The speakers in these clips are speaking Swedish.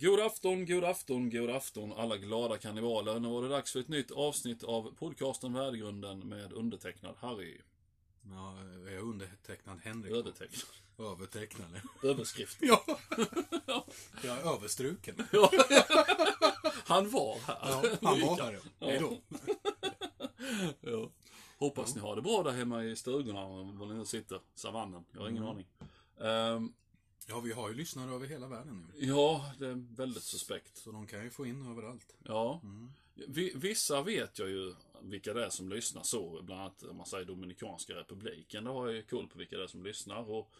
God afton, god afton, god afton alla glada karnevaler. Nu var det dags för ett nytt avsnitt av podcasten Värdegrunden med undertecknad Harry. Ja, är jag undertecknad Henrik? Övertecknad. Övertecknad. Överskrift. Ja. Jag är överstruken. Ja. Han var här. Ja, han var här ja. Hej då. Ja. Hoppas ni har det bra där hemma i stugorna, var ni nu sitter. Savannen. Jag har ingen Mm. aning. Ehm, Ja, vi har ju lyssnare över hela världen nu. ja, det är väldigt suspekt. Så de kan ju få in överallt. Ja. Mm. Vi, vissa vet jag ju vilka det är som lyssnar så. Bland annat om man säger Dominikanska republiken. Då har jag ju koll på vilka det är som lyssnar. Och,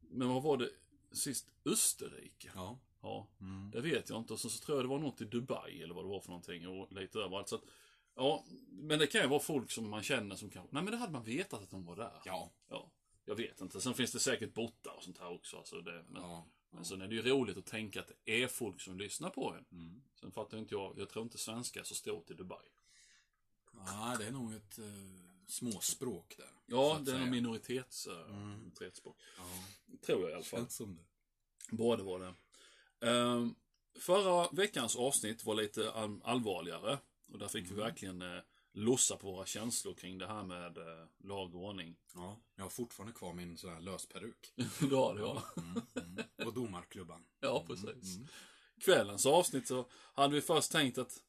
men vad var det sist? Österrike? Ja. Ja, Mm. det vet jag inte. Och så, så tror jag det var något i Dubai eller vad det var för någonting. Och lite överallt. Så att, ja, men det kan ju vara folk som man känner som kanske... Nej men det hade man vetat att de var där. Ja. Ja, jag vet inte. Sen finns det säkert bottar och sånt här också. Alltså det, men, Ja. men sen är det ju roligt att tänka att det är folk som lyssnar på en. Mm. Sen fattar inte jag, jag tror inte svenska är så stort i Dubai. ja, det är nog ett uh, småspråk där. Ja, det är en minoritets, uh, Mm. minoritetsspråk. Ja, Tror jag i alla fall. känns som det. Båda var det. Ehm, förra veckans avsnitt var lite allvarligare. Och där fick vi Mm. verkligen uh, lossa på våra känslor kring det här med uh, lag och ordning. Ja, jag har fortfarande kvar min sån här lösperuk. det har det, ja. Mm. Mm. Och domarklubban. Ja, precis. Mm. Kvällens avsnitt så hade vi först tänkt att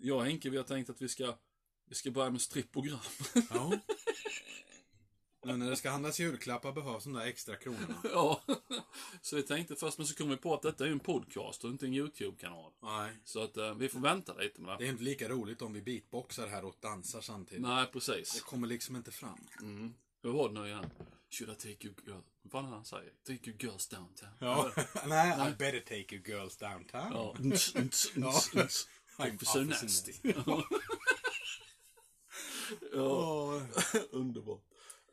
jag och Henke, vi har tänkt att vi ska vi ska börja med stripprogram. Ja. Nu när det ska handlas julklappar behövs de där extra kronorna. ja. Så vi tänkte först, men så kom vi på att detta är ju en podcast och inte en YouTube-kanal. Nej. Så att eh, vi får vänta lite med Det det. är inte lika roligt om vi beatboxar här och dansar samtidigt. Nej, Det precis. kommer liksom inte fram. Mm. Hur var det nu igen? Should I take you girls... Vad fan det han säger? Take you girls downtown. Ja. Nej, I better take you girls downtown. Ja. Nts, nts, Ja. nts. I'm officer nasty. ja. Underbart.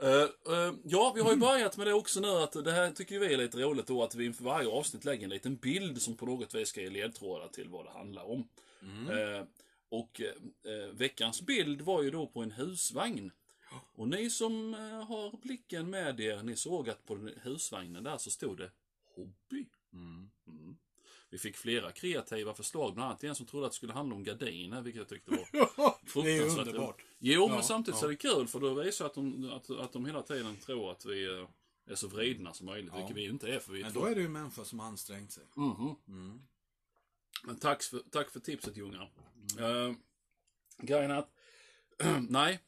Eh, eh, ja, vi har ju börjat med det också nu att det här tycker vi är lite roligt då att vi inför varje avsnitt lägger en liten bild som på något vis ska ge ledtrådar till vad det handlar om. Mm. Eh, och veckans bild var ju då på en husvagn. Och ni som har blicken med er, ni såg att på husvagnen där så stod det hobby. Mm. Mm. Vi fick flera kreativa förslag, bland annat en som trodde att det skulle handla om gardiner, vilket jag tyckte var Det är fruktansvärt underbart. Jo, men Ja, samtidigt ja. så är det kul för då visar att de, att, att de hela tiden tror att vi eh, är så vridna som möjligt, Ja. vilket vi inte är för vi Men tror- då är det ju människor som har ansträngt sig. Mhm. Mm. Men tack för, tack för tipset Ljunga. Uh, grejen är att, nej,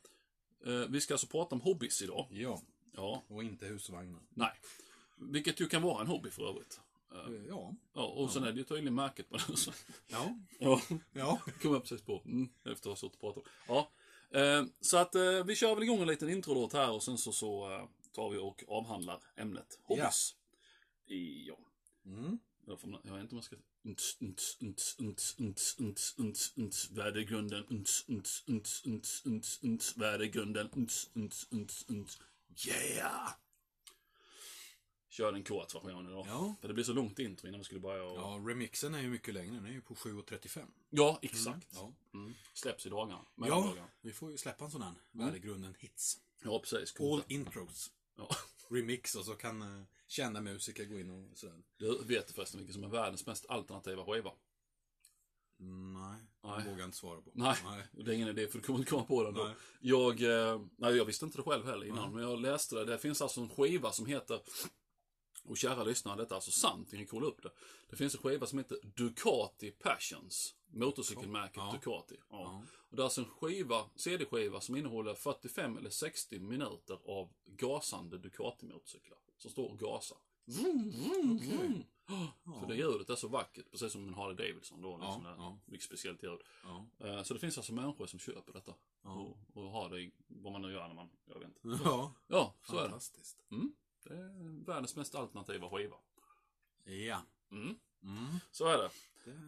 Eh, vi ska alltså prata om hobbys idag. Ja, Ja, och inte husvagnar. nej. Vilket ju kan vara en hobby för övrigt. Eh, Eh, Ja. ja, och sen är det ju tydligen märket på den. så- Ja. Ja, Ja. kom jag precis på. Mm, efter att ha suttit och pratat. Ja, eh, så att eh, vi kör väl igång en liten introdåt här och sen så, så eh, tar vi och avhandlar ämnet hobbys. I, ja. Mm. Jag, får, jag vet inte om jag ska... Unts, unts, unts, unts, unts, unts, unts, unts, värdegrunden. Unts, unts, unts, unts, unts, unts, värdegrunden. Unts, unts, unts, unts. Yeah! Kör den kortversionen idag. Ja. För det blir så långt intro innan vi skulle börja och... Ja, remixen är ju mycket längre. Den är ju på 7.35. Ja, exakt. Ja. Mm. Släpps i dagarna. Ja, mellandagarna. vi får ju släppa en sån här. Värdegrunden hits. Ja, precis. All intros. Ja. Remix och så kan uh, kända musiker gå in och sådär. Du vet förresten vilken som är världens mest alternativa skiva? Mm, nej, Nej. vågar inte svara på. Nej, det är ingen idé för du kommer inte komma på den då. Nej. Jag, eh, nej, jag visste inte det själv heller innan, men jag läste det. Det finns alltså en skiva som heter, och kära lyssnare, detta är alltså sant, ni kan kolla upp det. Det finns en skiva som heter Ducati Passions, motorcykelmärket Ja. Ducati. Ja. Ja. Och det är alltså en skiva, CD-skiva som innehåller 45 eller 60 minuter av gasande Ducati-motorcyklar. Som står och gasar. Vroom, vroom, Okej. vroom. För det ljudet är så vackert, precis som en Harley Davidson då. Liksom ja, ja. Mycket speciellt ljud. Ja. Eh, Så det finns alltså människor som köper detta. Ja. Och, och har det i, vad man nu gör när man, jag vet inte. Ja, Ja, så är det. Mm. Det är världens mest alternativa skiva. Ja, Mm. mm, Så är det.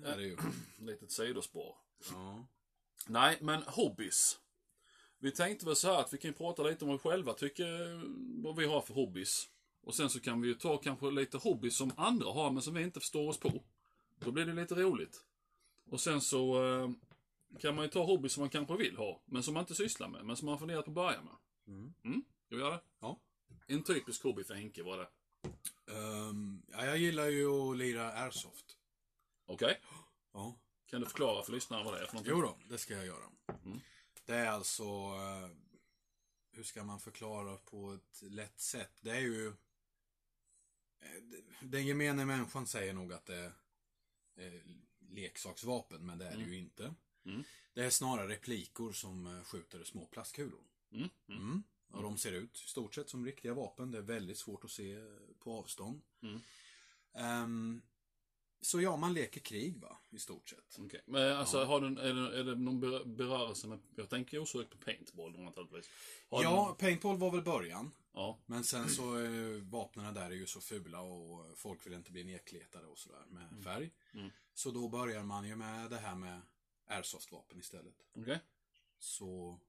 det är det ju. Litet sidospår. Ja. Nej, men hobbys. Vi tänkte väl så här att vi kan prata lite om vad vi själva tycker, vad vi har för hobbys. Och sen så kan vi ju ta kanske lite hobbys som andra har, men som vi inte förstår oss på. Då blir det lite roligt. Och sen så eh, kan man ju ta hobbys som man kanske vill ha, men som man inte sysslar med, men som man funderar på att börja med. Mm. Ska vi göra det? Ja. En typisk hobby för Henke var det. Ehm, ja, jag gillar ju att lira airsoft. Okej. Ja. Kan du förklara för lyssnarna vad det är för någonting? Jo då, det ska jag göra. Mm. Det är alltså... eh, Hur ska man förklara på ett lätt sätt? Det är ju... eh, Den gemene människan säger nog att det är eh, leksaksvapen, men det är det ju inte. Mm. Det är snarare replikor som skjuter små plastkulor. Mm. Mm. Mm. Och de ser ut i stort sett som riktiga vapen. Det är väldigt svårt att se på avstånd. Mm. Ehm, så ja, man leker krig va, i stort sett. Okej. Men alltså, Ja. har du, en- är, det, är det någon ber- berörelse med... Jag tänker osökt på paintball naturligtvis. Har Ja, någon- paintball var väl början. Ja. Men sen så är vapnen där är ju så fula och folk vill inte bli nedkletade och sådär med färg. Mm. Så då börjar man ju med det här med airsoftvapen istället. Okej. Så...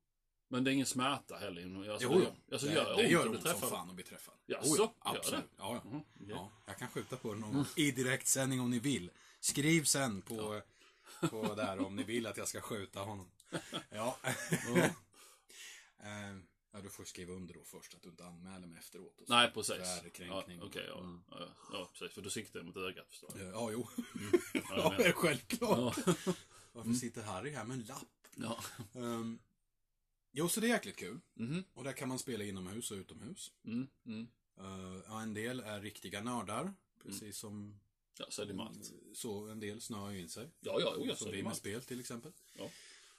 Men det är ingen smärta heller? Alltså, Jo, det, jo. alltså, det, gör det ont gör om ont som fan att bli träffad. Jaså, Oh, ja, absolut. det? Ja, ja. Mhm, okej. ja, jag kan skjuta på någon i direktsändning om ni vill. Skriv sen på, på där om ni vill att jag ska skjuta honom. Ja. Eh, ja, du får skriva under då först att du inte anmäler mig efteråt. och så. Nej, precis. För Ja, ärekränkning. Okej, ja. Mm. Ja, ja, precis. För du siktar mot ögat, förstår jag. Eh, Ja, jo. Ja, jag Ja, det är självklart. Ja. Varför sitter Harry här med en lapp? Ja. Um, jo, så det är jäkligt kul. Mhm. Och där kan man spela inomhus och utomhus. Mm, mm. Uh, ja, en del är riktiga nördar. Precis som Ja, så är det med allt. så en del snöar ju in sig. Ja, ja, jo, jag Som så är det med allt. spel till exempel. Ja.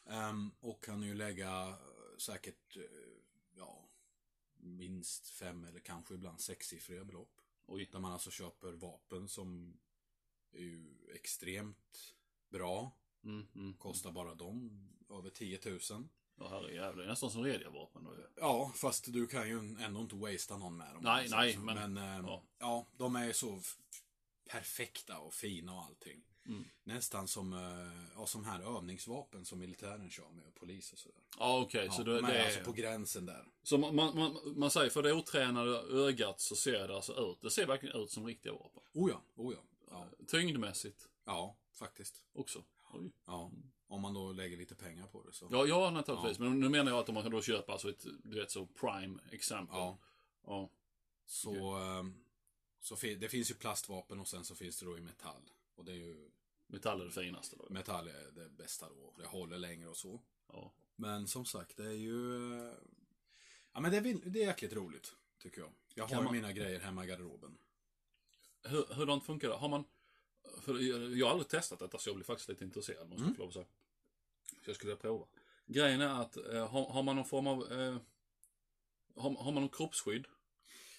Ehm, och kan ju lägga eh, säkert, eh, ja, minst fem eller kanske ibland sexsiffriga belopp. Oj. Där man alltså köper vapen som är ju extremt bra. Mm, mm. Kostar bara dem över 10 000. Ja, herrejävlar. Det är nästan som rediga vapen då ju. Ja, fast du kan ju ändå inte wastea någon med dem. Nej, Så- nej, så- men- men ehm, ja. ja. de är så perfekta och fina och allting. Mm. Nästan som, eh, ja, som här övningsvapen som militären kör med och polis och sådär. Ja, okej. så Ja, det, de är det är... alltså på gränsen där. Så man, man, man, man säger för det otränade ögat så ser det alltså ut. Det ser verkligen ut som riktiga vapen. Oh ja, oh ja. Ja, Tyngdmässigt ja faktiskt. också. Oj. Ja, om man då lägger lite pengar på det så. Ja, ja naturligtvis. Men nu menar jag att om man kan då köpa alltså ett, du vet så prime exempel. Ja. Ja. Så, ehm, så det finns ju plastvapen och sen så finns det då i metall. Och det är ju, Metall är det finaste då. metall är det bästa då. Det håller längre och så. Ja. Men som sagt, det är ju... eh, Ja men det är, det är jäkligt roligt, tycker jag. Jag har man- mina grejer hemma i garderoben. Hur, hurdant funkar det? Har man... För jag, har aldrig testat detta så jag blir faktiskt lite intresserad måste Mm. jag att säga. Så jag skulle prova. Grejen är att eh, har, har man någon form av... Eh, har, har man någon kroppsskydd?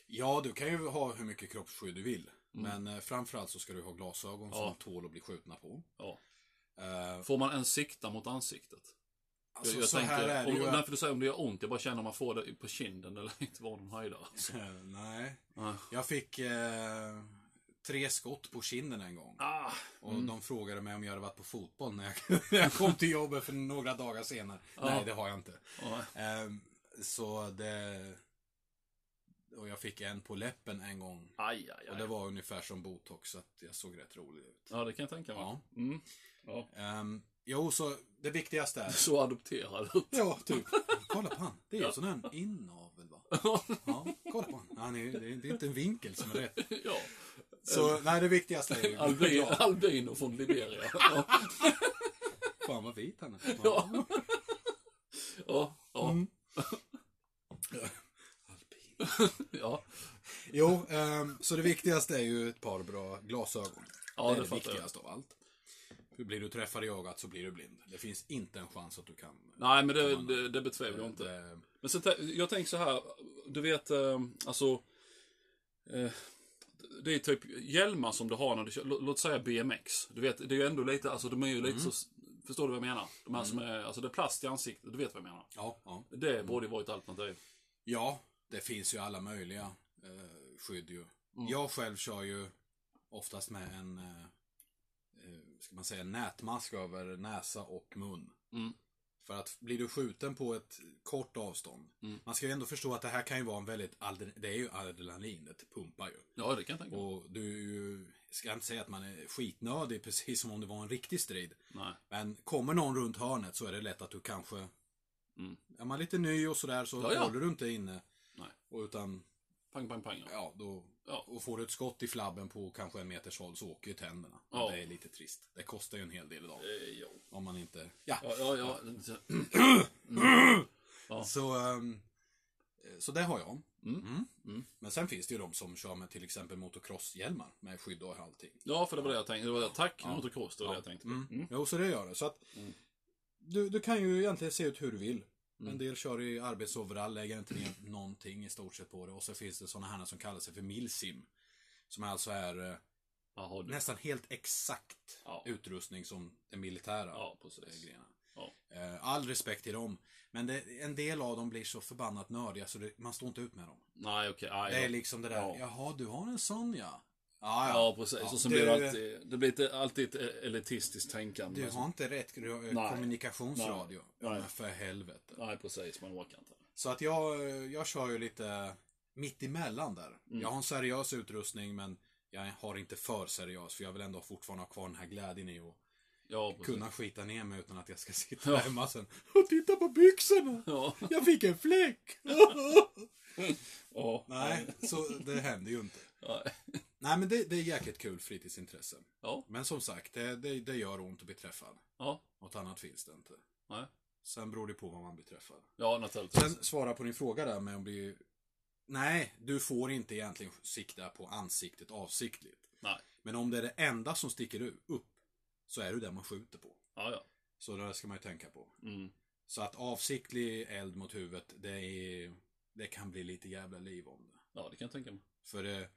Ja, du kan ju ha hur mycket kroppsskydd du vill. Men eh, framförallt så ska du ha glasögon Mm. Ja. som tål att bli skjutna på. Ja. Eh, Får man ens sikta mot ansiktet? alltså, jag, jag så här är det ju... Därför du säger om det gör ont, jag bara känner om man får det på kinden eller inte var någon höjdare. Alltså. Eh, Nej. Ah. Jag fick eh, tre skott på kinden en gång. Ah, Och de frågade mig om jag hade varit på fotboll när jag, när jag kom till jobbet för några dagar senare. Nej, det har jag inte. ah, Ehm, så det... Och jag fick en på läppen en gång. aj, aj, Och det aj. var ungefär som botox, så att jag såg rätt rolig ut. Ja, det kan jag tänka mig. Ja. Mm. Ja. Um, jo, så det viktigaste är... Så adopterad ut. Ja, typ. Kolla på han. Det är ju sån här inavel, va? Ja, kolla på han. han är, det, är, inte en vinkel som är rätt. ja. Så, nej, det viktigaste är ju... Albin, Ja, albino från Liberia. Ja. fan vad vit han är. Ja. Ja. Ja. Mm. Alpin. ja. Jo, ehm, så det viktigaste är ju ett par bra glasögon. Ja, det är det det, fattar jag. viktigaste av allt. Blir du träffad i ögat så blir du blind. Det finns inte en chans att du kan... Nej, men det, man- det, det betvivlar jag inte. Det, Men tä- jag tänker så här, du vet, eh, alltså. Eh, det är typ hjälmar som du har när du kör, lå- låt säga BMX. Du vet, det är ju ändå lite, alltså de är ju lite så, förstår du vad jag menar? De här som är, alltså det är plast i ansiktet, du vet vad jag menar. ja, ja. Det borde ju vara ett alternativ. ja, det finns ju alla möjliga eh, skydd ju. Mm. Jag själv kör ju oftast med en, eh, eh, ska man säga, nätmask över näsa och mun. Mm. För att blir du skjuten på ett kort avstånd. Mm. Man ska ju ändå förstå att det här kan ju vara en väldigt, det är ju adrenalin, det pumpar ju. Ja, det kan jag tänka mig. Och du ju, ska inte säga att man är skitnödig precis som om det var en riktig strid. Nej. Men kommer någon runt hörnet så är det lätt att du kanske, Mm. är man lite ny och sådär så Ja, ja. håller du inte inne. Nej. Och utan Pang, pang, pang. Ja. Ja, då... Ja. Och får du ett skott i flabben på kanske en meters håll så åker ju tänderna. Ja. Det är lite trist. Det kostar ju en hel del idag. Eh, ja. Om man inte... Ja. Ja, ja. Ja. Så... ehm, så det har jag. Mm. Mm. Men sen finns det ju de som kör med till exempel motocrosshjälmar med skydd och allting. Ja, för det var det jag tänkte. Det var det. Tack, Ja. motocross. Det var det jag tänkte. Mm. Mm. Jo, så det gör det. Så att Mm. du, du kan ju egentligen se ut hur du vill. Mm. En del kör i arbetsoverall, lägger inte ner någonting i stort sett på det. Och så finns det sådana här som kallar sig för milsim. Som alltså är eh, Jaha, du. nästan helt exakt Ja. utrustning som den militära Ja, eh, grejerna. Ja. Eh, All respekt till dem. Men det, en del av dem blir så förbannat nördiga så det, man står inte ut med dem. Nej, okej. Okay. Det är liksom det där, Ja. jaha du har en sån ja. Ja, Ja, precis. Ja, och så du- blir det alltid, det blir alltid ett elitistiskt tänkande. Du men har inte rätt gr- Nej. kommunikationsradio. Nej. Ja, men för helvete. Nej, precis. Man orkar inte. Så att jag, jag kör ju lite mitt emellan där. Mm. Jag har en seriös utrustning men jag har inte för seriös för jag vill ändå fortfarande ha kvar den här glädjen i att Ja, precis. kunna skita ner mig utan att jag ska sitta Ja. hemma sen och titta på byxorna. Ja. Jag fick en fläck. ja. Nej, så det händer ju inte. Nej. Nej men det, det är jäkligt kul fritidsintresse. Ja. Men som sagt, det, det, det gör ont att bli träffad. Ja. Något annat finns det inte. Nej. Sen beror det på vad man blir träffad. Ja, naturligtvis. Sen svara på din fråga där med om bli... Nej, du får inte egentligen sikta på ansiktet avsiktligt. Nej. Men om det är det enda som sticker upp, så är det det man skjuter på. Ja, ja. Så det ska man ju tänka på. Mm. Så att avsiktlig eld mot huvudet, det är... Det kan bli lite jävla liv om det. Ja, det kan jag tänka mig. För det,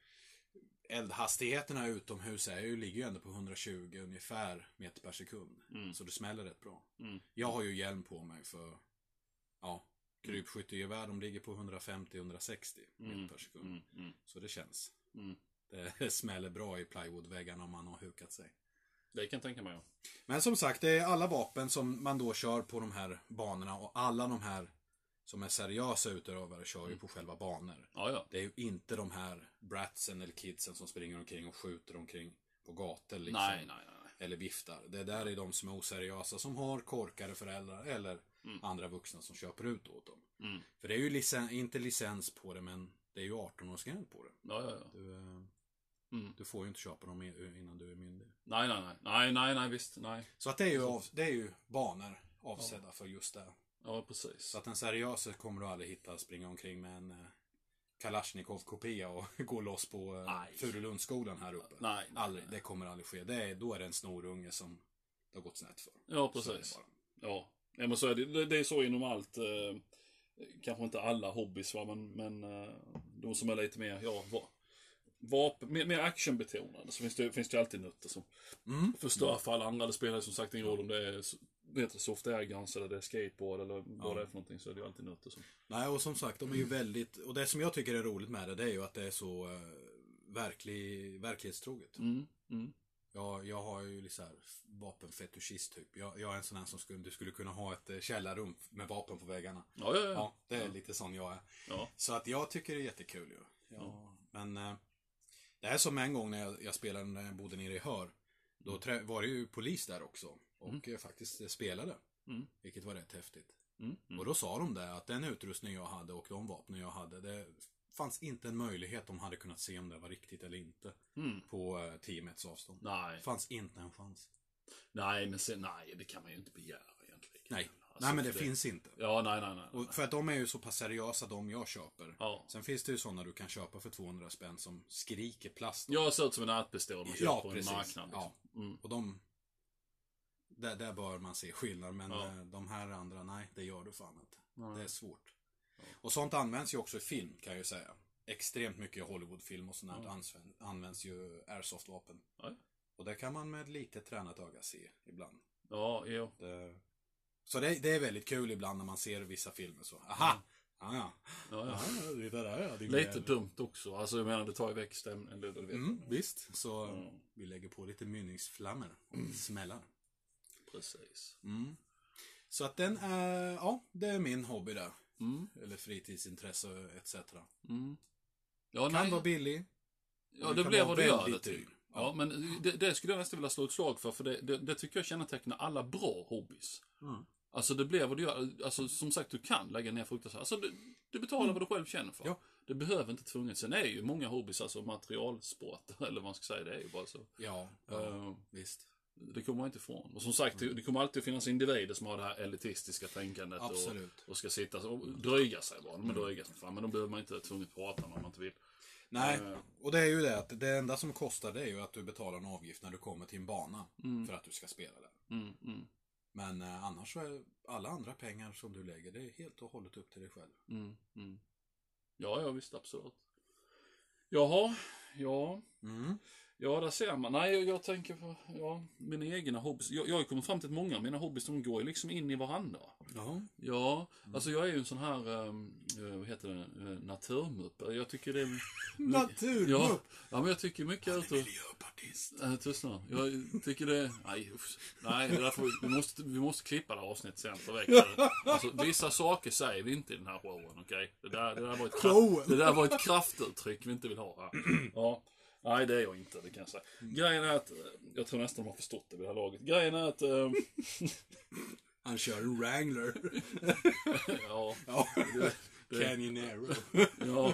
eldhastigheterna utomhus är ju, ligger ju ändå på 120 ungefär meter per sekund. Mm. Så det smäller rätt bra. Mm. Jag har ju hjälm på mig för, ja, krypskyttegevär de ligger på 150-160 Mm. meter per sekund. Mm. Mm. Så det känns. Mm. Det smäller bra i plywoodväggarna om man har hukat sig. Det kan jag tänka mig, ja. Men som sagt, det är alla vapen som man då kör på de här banorna och alla de här som är seriösa utövare kör Mm. ju på själva banor. Ja, ja. Det är ju inte de här bratsen eller kidsen som springer omkring och skjuter omkring på gator liksom. Nej, nej, nej. Eller viftar. Det där är de som är oseriösa som har korkade föräldrar eller Mm. andra vuxna som köper ut åt dem. Mm. För det är ju licen, inte licens på det men det är ju 18-årsgräns på det. Ja, ja, ja. Du, eh, Mm. du får ju inte köpa dem i- innan du är myndig. Nej, nej, nej. Nej, nej, nej, visst. Nej. Så att det är ju, av, det är ju banor avsedda för just det. Ja, precis. Så att en seriös kommer du aldrig hitta springa omkring med en eh, Kalashnikov-kopia och gå loss på eh, Nej. Furulundsskolan här uppe. Nej, nej, Aldrig, nej. det kommer aldrig ske. Det är, då är det en snorunge som det har gått snett för. Ja, precis. Ja. ja men så är det. det. Är så inom allt. Eh, kanske inte alla hobbys, va, men, men eh, de som är lite mer, ja, va, vapen, mer, mer actionbetonade. Så finns det, finns det alltid nötter som Mm. förstör för alla andra. Det spelar som sagt ingen roll om det är vet du, soft airguns eller det är skateboard eller vad Ja. det är för någonting. Så är det ju alltid nötter som... Nej, och som sagt, de är ju väldigt... Och det som jag tycker är roligt med det, det är ju att det är så uh, verklig, verklighetstroget. Mm, mm. Jag, jag har ju lite så här vapenfetischist typ. Jag, jag är en sån här som skulle, du skulle kunna ha ett eh, källarrum med vapen på väggarna. Ja, ja, ja. Ja, det är Ja. lite sån jag är. ja. Så att jag tycker det är jättekul ju. Ja. Men eh, det är som en gång när jag, jag spelade när jag bodde nere i Hör. Då var det ju polis där också. Och eh, faktiskt eh, spelade. Mm. Vilket var rätt häftigt. Mm, mm. Och då sa de det att den utrustning jag hade och de vapnen jag hade. Det fanns inte en möjlighet de hade kunnat se om det var riktigt eller inte. Mm. På eh, 10 meters avstånd. Nej. Det fanns inte en chans. Nej, men sen, nej, det kan man ju inte begära egentligen. Nej. Alltså, Nej men det, för finns inte. Ja, nej, nej, nej. Och för att de är ju så pass seriösa de jag köper. Ja. Sen finns det ju sådana du kan köpa för 200 spänn som skriker plast. Jag ser ut som en ärtpistol köper Ja, på en precis. marknad. Ja. Liksom. Mm. Och de... Där, där bör man se skillnad. Men Ja. eh, de här andra, nej, det gör du fan inte. Nej. Det är svårt. Och sånt används ju också i film, kan jag ju säga. Extremt mycket i Hollywoodfilm och sånt där Ja. används, används ju airsoft-vapen. Ja. Och det kan man med lite tränat öga se ibland. Ja, jo. Det... Så det, det är väldigt kul ibland när man ser vissa filmer så. Aha! Ja, ja. Ja, ja. ja det där ja. din Lite dumt också. Alltså jag menar det tar väck stämningen. Mm, visst. Så Ja. vi lägger på lite mynningsflammor och smällar. Precis. Mm. Så att den är, ja, det är min hobby där. Mm. Eller fritidsintresse etc. Mm. Ja, Kan nej. vara billig. Ja, det blir vad du gör det till. Ja, men det, det skulle jag nästan vilja slå ett slag för, för det, det, det tycker jag kännetecknar alla bra hobbys. Mm. Alltså det blir vad du gör. Alltså som sagt, du kan lägga ner fruktansvärt. Alltså du, du betalar vad du själv känner för. Mm. Ja. Det behöver inte tvunget. Sen är ju många hobbys, alltså materialsport, eller vad man ska säga, det är ju bara så. Ja, ja Eh, visst. Det kommer man inte ifrån. Och som sagt, det- det kommer alltid att finnas individer som har det här elitistiska tänkandet. Absolut. Mm. Och, och ska sitta och dryga sig bara. De är dryga som fan. Men de behöver man inte tvunget prata med om man inte vill. Nej, Eh. och det är ju det att det enda som kostar det är ju att du betalar en avgift när du kommer till en bana för att du ska spela där. Mm, mm, Men eh, annars så är alla andra pengar som du lägger, det är helt och hållet upp till dig själv. mm, mm. Ja, ja visst, absolut. Jaha, ja. Mm. Ja, där ser man. Nej, jag, tänker på ja, mina egna hobbys. Jag, jag har kommit fram till att många av mina hobbys, de går ju liksom in i varandra. Ja. Ja, alltså jag är ju en sån här, um, vad heter det, uh, naturmupp. Jag tycker det är... Naturmupp! Ja, ja, men jag tycker mycket ut och... Miljöpartist. Äh. Jag tycker det... Nej, usch. Nej, det är därför vi måste, vi måste klippa det här avsnittet sen för veckan. Alltså, vissa saker säger vi inte i den här showen, okej? Det, där, det, där var ett kraft, det där var ett kraftuttryck vi inte vill ha här. Ja. Nej, det är jag inte, det kan jag säga. Grejen är att, eh, jag tror nästan de har förstått det vid det här laget. Grejen är att, eh, Han kör en Wrangler. ja, ja. det- Canyonero. Ja,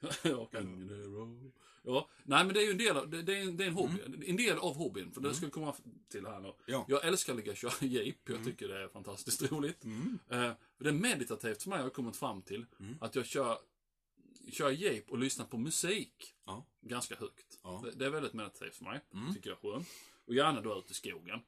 ja, kan det ro- Ja, nej men det är ju en del av, det, det, är, en, det är en hobby. En del av hobbyn, för det ska vi komma till här nu. Ja. Jag älskar att ligga och köra jeep, jag tycker det är fantastiskt roligt. Eh, det är meditativt för mig, har jag kommit fram till. Att jag kör, kör jeep och lyssnar på musik. Ja. Ganska högt. Ja. Det, det är väldigt meditativt för mig, tycker jag är skönt. Och gärna då ut i skogen.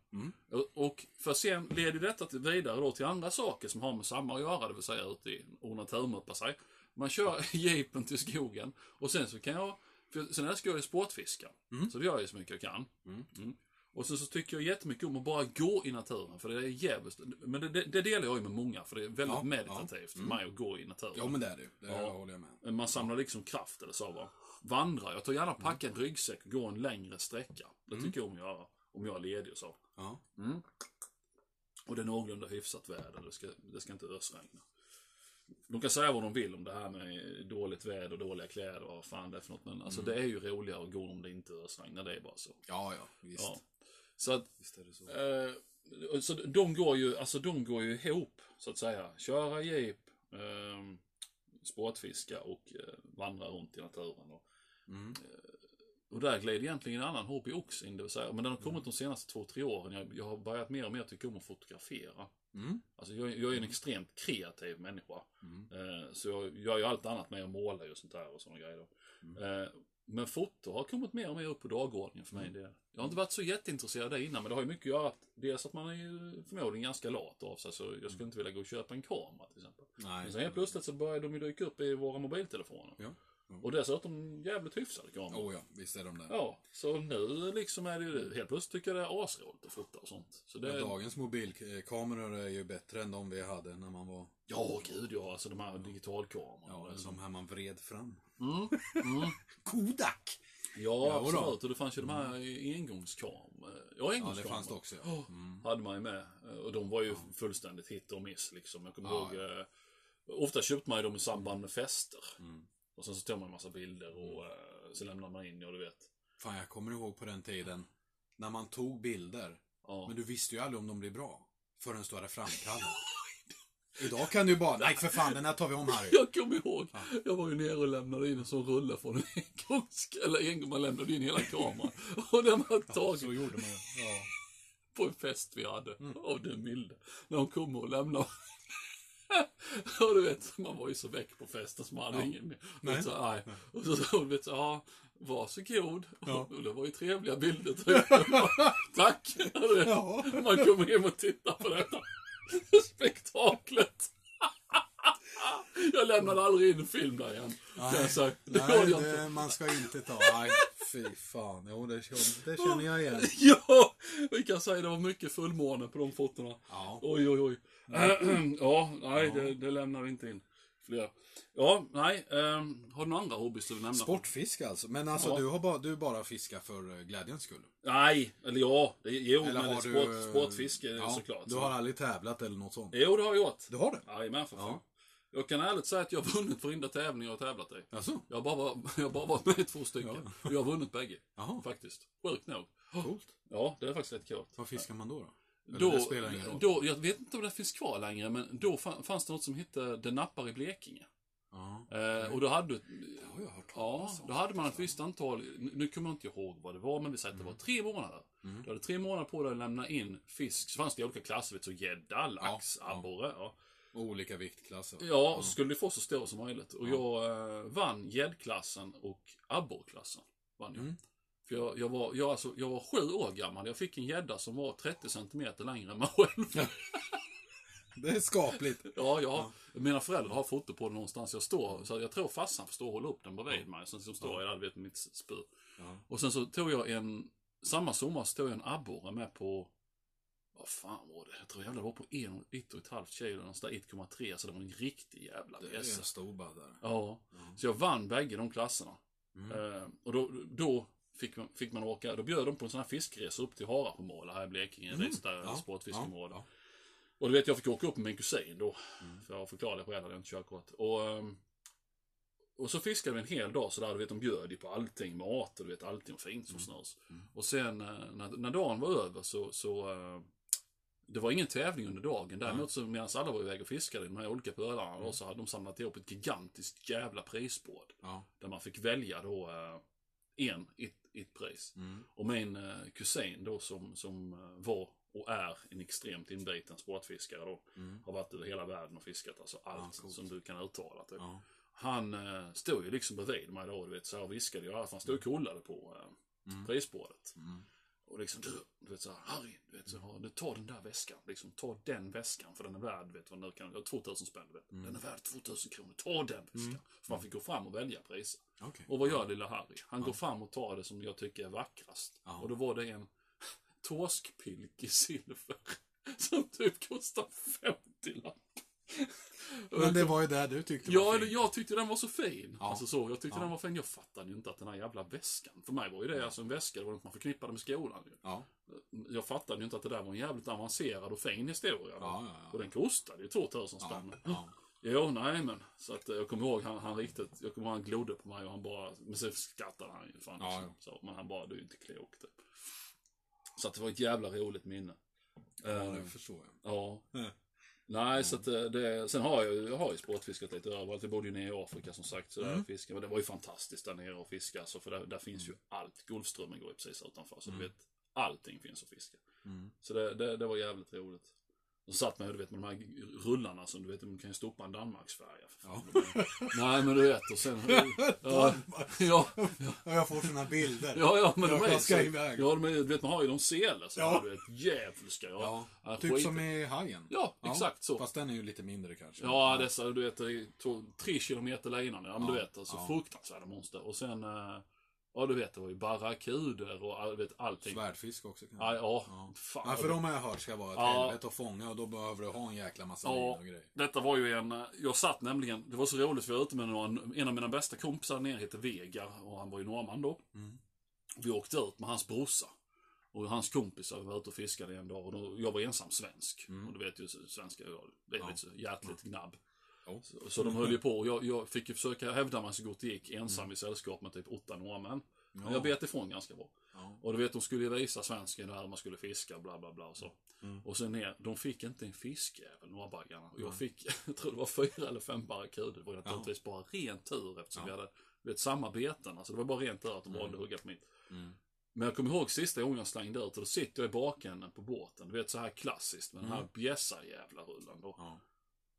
Och, och för sen leder detta till vidare då till andra saker som har med samma att göra, det vill säga ute i och naturmuppa sig. Man kör jeepen till skogen och sen så kan jag, för sen älskar jag ju sportfiska. Så det gör jag ju så mycket jag kan. Mm. Och sen så tycker jag jättemycket om att bara gå i naturen, för det är jävligt, men det, det, det delar jag ju med många, för det är väldigt Ja, meditativt för mig att gå i naturen. Ja men det är det ju. Det Ja. håller jag med. Man samlar liksom kraft eller så va. Vandra, jag tar gärna packa en ryggsäck och gå en längre sträcka. Det tycker jag om att göra. Om jag är ledig och så. Ja. Och det är någorlunda hyfsat väder, det ska, det ska inte ösregna. De kan säga vad de vill om det här med dåligt väder och dåliga kläder och vad fan det är för något. Men alltså det är ju roligare att gå om det inte ösregnar, det är bara så. Ja, ja. Visst. Ja. Så att, så. eh, så de går ju, alltså de går ju ihop, så att säga. Köra jeep, eh, sportfiska och eh, vandra runt i naturen. Och, Mm. och där glider egentligen en annan hobby också in, det vill säga, men den har kommit de senaste två, tre åren. Jag, jag har börjat mer och mer tycka om att fotografera. Mm. Alltså jag, jag är en extremt kreativ människa. Mm. Eh, så jag gör ju allt annat med att måla och sånt där och sådana grejer. Mm. Eh, men foto har kommit mer och mer upp på dagordningen för mig. Det. Jag har inte varit så jätteintresserad av det innan, men det har ju mycket att göra att dels att man är ju förmodligen ganska lat av sig, så jag skulle inte vilja gå och köpa en kamera till exempel. Nej. Men sen helt plötsligt så börjar de ju dyka upp i våra mobiltelefoner. Ja. Ja. Och dessutom jävligt hyfsade kameror. Oh ja, visst är de det. Ja, så nu liksom är det ju helt plötsligt tycker jag det är asroligt att fota och sånt. Så det, Men dagens mobilkameror är ju bättre än de vi hade när man var... ja, gud ja, alltså de här digitalkamerorna. Ja, de här man vred fram. Mm, mm. Kodak! Ja, Ja, absolut. Och det fanns ju de här engångskamerorna. Ja, Ja, engångskameror. det fanns det också. Ja. Mm. hade man ju med. Och de var ju fullständigt hit och miss liksom. Jag kommer Ja, ihåg, eh, ofta köpte man ju dem i samband med fester. Mm. Och sen så tog man en massa bilder och eh, så lämnade man in, ja du vet. Fan, jag kommer ihåg på den tiden när man tog bilder. Ja. Men du visste ju aldrig om de blev bra. Förrän du hade framkallat. Idag kan du bara, nej för fan, den här tar vi om Harry. Jag kommer ihåg, jag var ju nere och lämnade in en sån rulle från en engångs... Eller en gång man lämnade in hela kameran. Och den var tagen Så gjorde man. Ja. på en fest vi hade. Mm. Av den milde. När hon kom och lämnade. och du vet, man var ju så väck på festen så man hade Ja. ingen mer. Nej. Nej. Så, nej. Och så hon, vet så, ja, varsågod. Ja. Och det var ju trevliga bilder. typ. Tack. Ja. Man kommer hem och tittar på detta spektaklet. Jag lämnade aldrig in en film där igen. jag säga. Det Nej, jag inte. det, man ska inte ta. Nej, fy fan. Jo, det, det känner jag igen. Ja, vi kan säga det var mycket fullmåne på de fotona. Ja. Oj, oj, oj. ja, nej, det, det lämnar vi inte in. Fler. Ja, nej. ehm, har du några andra hobbys du vill nämna? Sportfiske alltså. Men alltså, Ja. du har bara, du bara fiskar för eh, glädjens skull? Nej, eller ja. Det, jo, Eller men har sport, du... eh, sportfiske ja, såklart. Du har aldrig tävlat eller något sånt? Jo, det har jag gjort. Du har det? Jajamän, för fan. Ja. Jag kan ärligt säga att jag har vunnit varenda tävling jag har tävlat i. Alltså? Jag har bara, jag har bara varit med i två stycken. Och jag har vunnit bägge. Jaha, Faktiskt. Sjukt nog. coolt. Ja, det är faktiskt rätt coolt. Vad fiskar man då? då? Eller Då, spelar ingen roll. då, jag vet inte om det finns kvar längre, men då fa- fanns det något som hette Det nappar i Blekinge. Ja. Eh, och då hade, Det har jag hört ja, då hade man ett visst antal, nu- kommer jag inte ihåg vad det var, men vi säger att det var tre månader. Mm. Du hade tre månader på dig att lämna in fisk. Så fanns det olika klasser, så gädda, lax, Ja, abborre. Ja. Olika viktklasser. Ja, och så skulle du få så stora som möjligt. Och jag eh, vann gäddklassen och abborrklassen. Vann jag. Mm. För jag, jag, var, jag, alltså, jag var sju år gammal. Jag fick en gädda som var 30 centimeter längre än mig själv. Det är skapligt. Ja, ja. Mina föräldrar har foto på det någonstans. Jag står, så jag tror farsan får stå och hålla upp den bredvid mig. Sen så står jag där, vet mitt spö. Ja. Och sen så tog jag en, samma sommar så tog jag en abborre med på, vad fan var det? Jag tror jävlar det var på en, ett och ett halvt kilo, någonstans där 1,3. Så det var en riktig jävla Det är bjässe. en stor där. Ja. Så jag vann bägge de klasserna. Mm. Eh, och då, då fick, man, fick man åka, då bjöd de på en sån här fiskresa upp till Harapomåla här i Blekinge. Mm. Ja, sportfiskeområde. ja, Och du vet, jag fick åka upp med min kusin då. Mm. För jag förklarade själv, hade jag inte körkort. Och, ehm, och så fiskade vi en hel dag så där, du vet, de bjöd ju på allting, mat och du vet, allting var fint som snörs. Mm. Och sen eh, när, när dagen var över så, så eh, det var ingen tävling under dagen. Däremot så medan alla var iväg och fiskade i de här olika pölarna Mm. då, så hade de samlat ihop ett gigantiskt jävla prisbord. Ja. Där man fick välja då eh, en, ett, ett pris. Mm. Och min eh, kusin då som, som eh, var och är en extremt inbiten sportfiskare då. Mm. Har varit över hela världen och fiskat alltså allt Ja, som du kan uttala. Typ. Ja. Han eh, stod ju liksom bredvid mig då, du vet, så här viskade ju. Han stod och kollade på eh, Mm. prisbordet. Mm. Och liksom, du, du vet så här, Harry, du vet så här, du tar den där väskan. Liksom, ta den väskan för den är värd, vet vad den kan, ja, 2000 spänn, du vet. Mm. Den är värd 2000 kronor, ta den väskan. För man fick gå fram och välja priser. Okej. Och vad gör lilla Harry? Han går fram och tar det som jag tycker är vackrast. Ja. Och då var det en torskpilk i silver. Som typ kostar 50 lapp. Men det var ju det du tyckte Ja, var eller fint. jag tyckte den var så fin. Ja. Alltså så, jag tyckte Ja. den var fin. Jag fattade ju inte att den här jävla väskan. För mig var ju det alltså en väska, det var något man förknippade med skolan. Ju. Ja. Jag fattade ju inte att det där var en jävligt avancerad och fin historia. Ja, ja, ja. Och den kostade ju 2000 Ja. spänn. Ja. Jo, nej men. Så att eh, jag kommer ihåg han, han riktigt, jag kommer ihåg han glodde på mig och han bara, men sen skrattade han ju fan Ja, också. Så, men han bara, du är ju inte klok typ. Så att det var ett jävla roligt minne. ja, Eh, det förstår jag. ja. Mm. Nej, så att eh, det, sen har jag, jag har ju sportfiskat lite överallt. Jag bodde ju nere i Afrika som sagt, så där Mm. fiskade. Men det var ju fantastiskt där nere och fiska. Alltså, för där, där finns ju allt. Golfströmmen går ju precis utanför. Så du vet, allting finns att fiska. Mm. Så det, det, det var jävligt roligt. Och så satt man ju, du vet, med de här rullarna som du vet, de kan ju stoppa en Danmarksfärja. fan. Nej, men du vet, och sen... ja, ja, Ja, jag får såna bilder. ja, ja, men de Jag är ska så, iväg. Ja, de är, du vet, man har ju de selar så Ja. ja. du vet, djävulska. Ja, Ja, Ja, typ skit. som i Hajen. Ja, exakt så. Fast den är ju lite mindre kanske. Ja, dessa, du vet, är två, tre kilometer linan. Ja, men Ja, du vet, alltså ja. fruktansvärda monster. Och sen, eh, ja du vet, det var ju barracuder och all, vet, allting. Svärdfisk också kanske. Ja, ja, Ja. fan. Ja, för de har jag hört ska vara ett Ja. helvete att fånga och då behöver du ha en jäkla massa Ja. och grejer. Detta var ju en, jag satt nämligen, det var så roligt för jag var ute med några, en av mina bästa kompisar nere hette Vega och han var ju norrman då. Mm. Vi åkte ut med hans brorsa. Och hans kompisar var ute och fiskade en dag och då, jag var ensam svensk. Och du vet ju svenska, det är Mm. Ja. lite så hjärtligt gnabb. Ja. Så, så de höll ju på och jag, jag fick ju försöka hävda mig så gott det gick ensam i sällskap med typ åtta norrmän. Men Ja. jag bet ifrån ganska bra. Ja. Och du vet, de skulle ju visa svensken där man skulle fiska, bla bla bla och så. Mm. Och sen ner, de fick inte en fiskjävel, norrbaggarna. Och jag fick, jag tror det var fyra eller fem barracuder. Det var naturligtvis bara ren tur eftersom vi hade, du vet, samma beten. Alltså det var bara ren tur att de valde att hugga på mitt. Mm. Men jag kommer ihåg sista gången jag slängde ut och då sitter jag i bakänden på båten. Du vet så här klassiskt med den här bjässa jävla rullen då. Ja.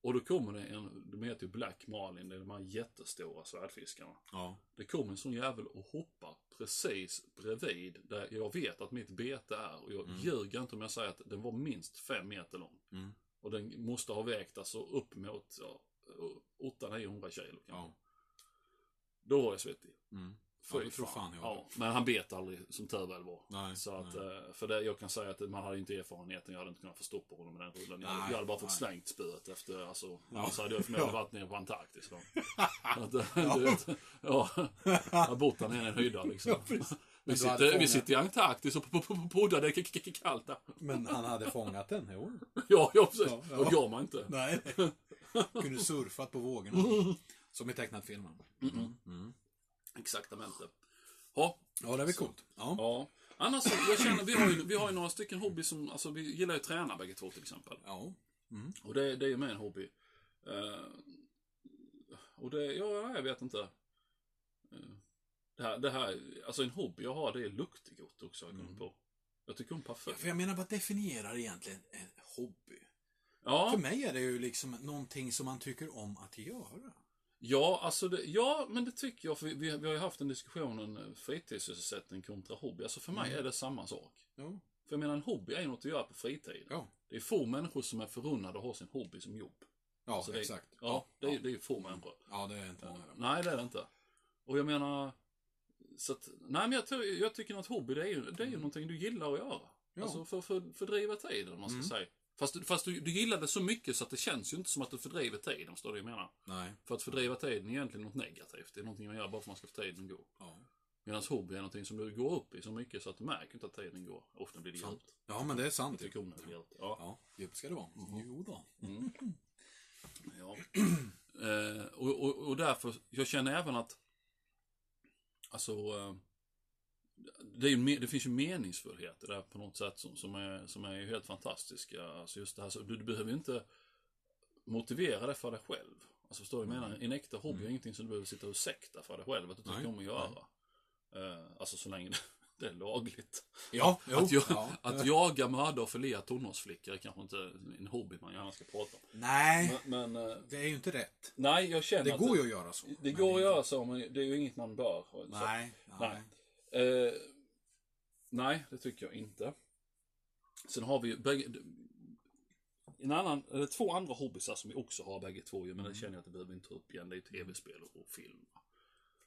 Och då kommer det en, de heter ju Black Marlin, det är de här jättestora svärdfiskarna. Ja. Det kom en sån jävel och hoppar precis bredvid där jag vet att mitt bete är. Och jag ljuger inte om jag säger att den var minst fem meter lång. Mm. Och den måste ha vägt alltså upp mot ja, 800-900 kilo kanske. Ja. Då var jag svettig. Mm. Fy Ja, det tror fan jag. Ja, men han bet aldrig som tur väl var. Nej, så att, nej. eh, för det, jag kan säga att man hade inte erfarenheten. Jag hade inte kunnat få stopp på honom med den rullen. Jag, Nej, jag hade bara fått nej. slängt spöet efter, alltså, Ja. annars hade jag förmodligen Ja. varit nere på Antarktis då. att, eh, du vet, ja, jag har bott där nere i en hydda liksom. vi, sitter, vi sitter i Antarktis och poddar, det är kallt där. Men han hade fångat den, jo. Ja, ja precis. Ja, ja. Vad gör man inte? Nej, nej. Kunde surfat på vågorna. Som i tecknat filmen. Mm. Exaktamente. Ja, Ja, det är väl coolt. Ja. ja. Annars, så- jag känner, vi har ju, vi har ju några stycken hobby som, alltså vi gillar ju att träna bägge två till exempel. Ja. Mm. Och det, det är ju med en hobby. Eh, och det, ja, jag vet inte. Eh, det, här, det här, alltså en hobby jag har, det är luktegott också, jag kommit på. Jag tycker om parfym. För jag menar, vad definierar egentligen en hobby? Ja, För mig är det ju liksom någonting som man tycker om att göra. Ja, alltså det, ja, men det tycker jag. För vi, vi, har ju haft en diskussion om eh, fritidssysselsättning kontra hobby. Alltså för mig Mm. är det samma sak. Ja. För jag menar, en hobby är ju något att göra på fritiden. Ja, Det är få människor som är förunnade att ha sin hobby som jobb. ja Alltså det, exakt. Ja, det, är, ja. det är ju få människor. ja, det är inte många. Nej, det är det inte. Och jag menar... Så att, nej, men jag, tror, jag tycker att hobby, det är ju, det är ju någonting du gillar att göra. Ja. Alltså för, för, fördriva tiden, om man ska Mm. säga. Fast, du- fast du, du gillar det så mycket så att det känns ju inte som att du fördriver tiden, förstår du vad jag menar? Nej. För att fördriva tiden är egentligen något negativt. Det är någonting man gör bara för att man ska få tiden att gå. Ja. Medan hobby är någonting som du går upp i så mycket så att du märker inte att tiden går. Ofta blir det Sant. djupt. ja, men det är Jag sant. tycker om när det blir djupt. Ja. Ja, djupt ska det vara. Jo då. Mm. Ja. eh, och, och, och därför, jag känner även att, alltså, eh, det, ju, det finns ju meningsfullheter där på något sätt som, som, är, som är helt fantastiska. Alltså just det här, så du, du behöver inte motivera det för dig själv. Alltså förstår du vad jag menar? En äkta hobby är ingenting som du behöver sitta och sekta för dig själv, att du tycker Nej, om att göra. Eh, alltså så länge det, det är lagligt. Ja, jo. Att, jag, ja. att jaga, mörda och förlea tonårsflickor är kanske inte en hobby man gärna ska prata om. Nej, Men, men eh, det är ju inte rätt. nej, jag känner Det att går ju att göra så. det går att göra så, men det är ju inget man bör. Så- Nej, nej. Nej. Eh, nej, det tycker jag inte. Sen har vi ju bägge, en annan, eller två andra hobbysar som vi också har bägge två ju, men Mm. det känner jag att det behöver vi inte ta upp igen. Det är tv-spel och film.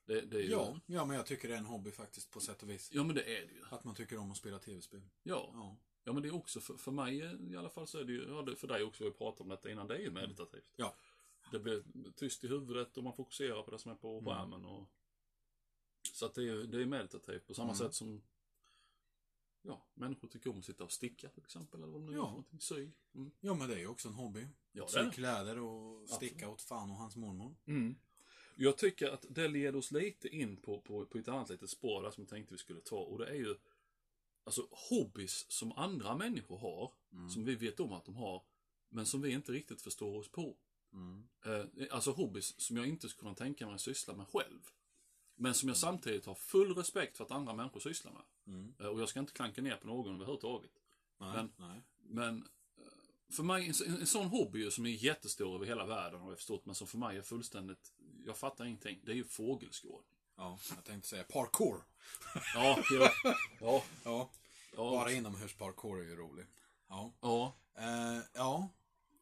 Det, det är ju, Ja, ja, men jag tycker det är en hobby faktiskt på sätt och vis. ja, men det är det ju. Att man tycker om att spela tv-spel. Ja. Ja. Ja, men det är också för, för mig eh, i alla fall så är det ju, ja, för dig också, vi pratat om detta innan, det är ju meditativt. Ja. Det blir tyst i huvudet och man fokuserar på det som är på Mm. skärmen. Och, så att det är det är meditativt på samma Mm. sätt som ja, människor tycker om att sitta och sticka till exempel. Eller vad nu Ja. gör för någonting. Sy. Mm. ja, men det är ju också en hobby. Ja, Sy är kläder och sticka Absolut. åt fan och hans mormor. Mm. Jag tycker att det leder oss lite in på, på, på ett annat litet spår där som jag tänkte vi skulle ta. Och det är ju alltså hobbys som andra människor har. Mm. Som vi vet om att de har. Men som vi inte riktigt förstår oss på. Mm. Eh, alltså hobbys som jag inte skulle kunna tänka mig att syssla med själv. Men som jag samtidigt har full respekt för att andra människor sysslar med. Mm. Eh, och jag ska inte klanka ner på någon överhuvudtaget. Nej, Men- nej. Men eh, för mig, en, en, sån hobby som är jättestor över hela världen har jag förstått, men som för mig är fullständigt, jag fattar ingenting. Det är ju fågelskådning. Ja, jag tänkte säga parkour. Ja, ja, ja, Ja, bara inomhusparkour är ju rolig. Ja. Ja, Eh, ja.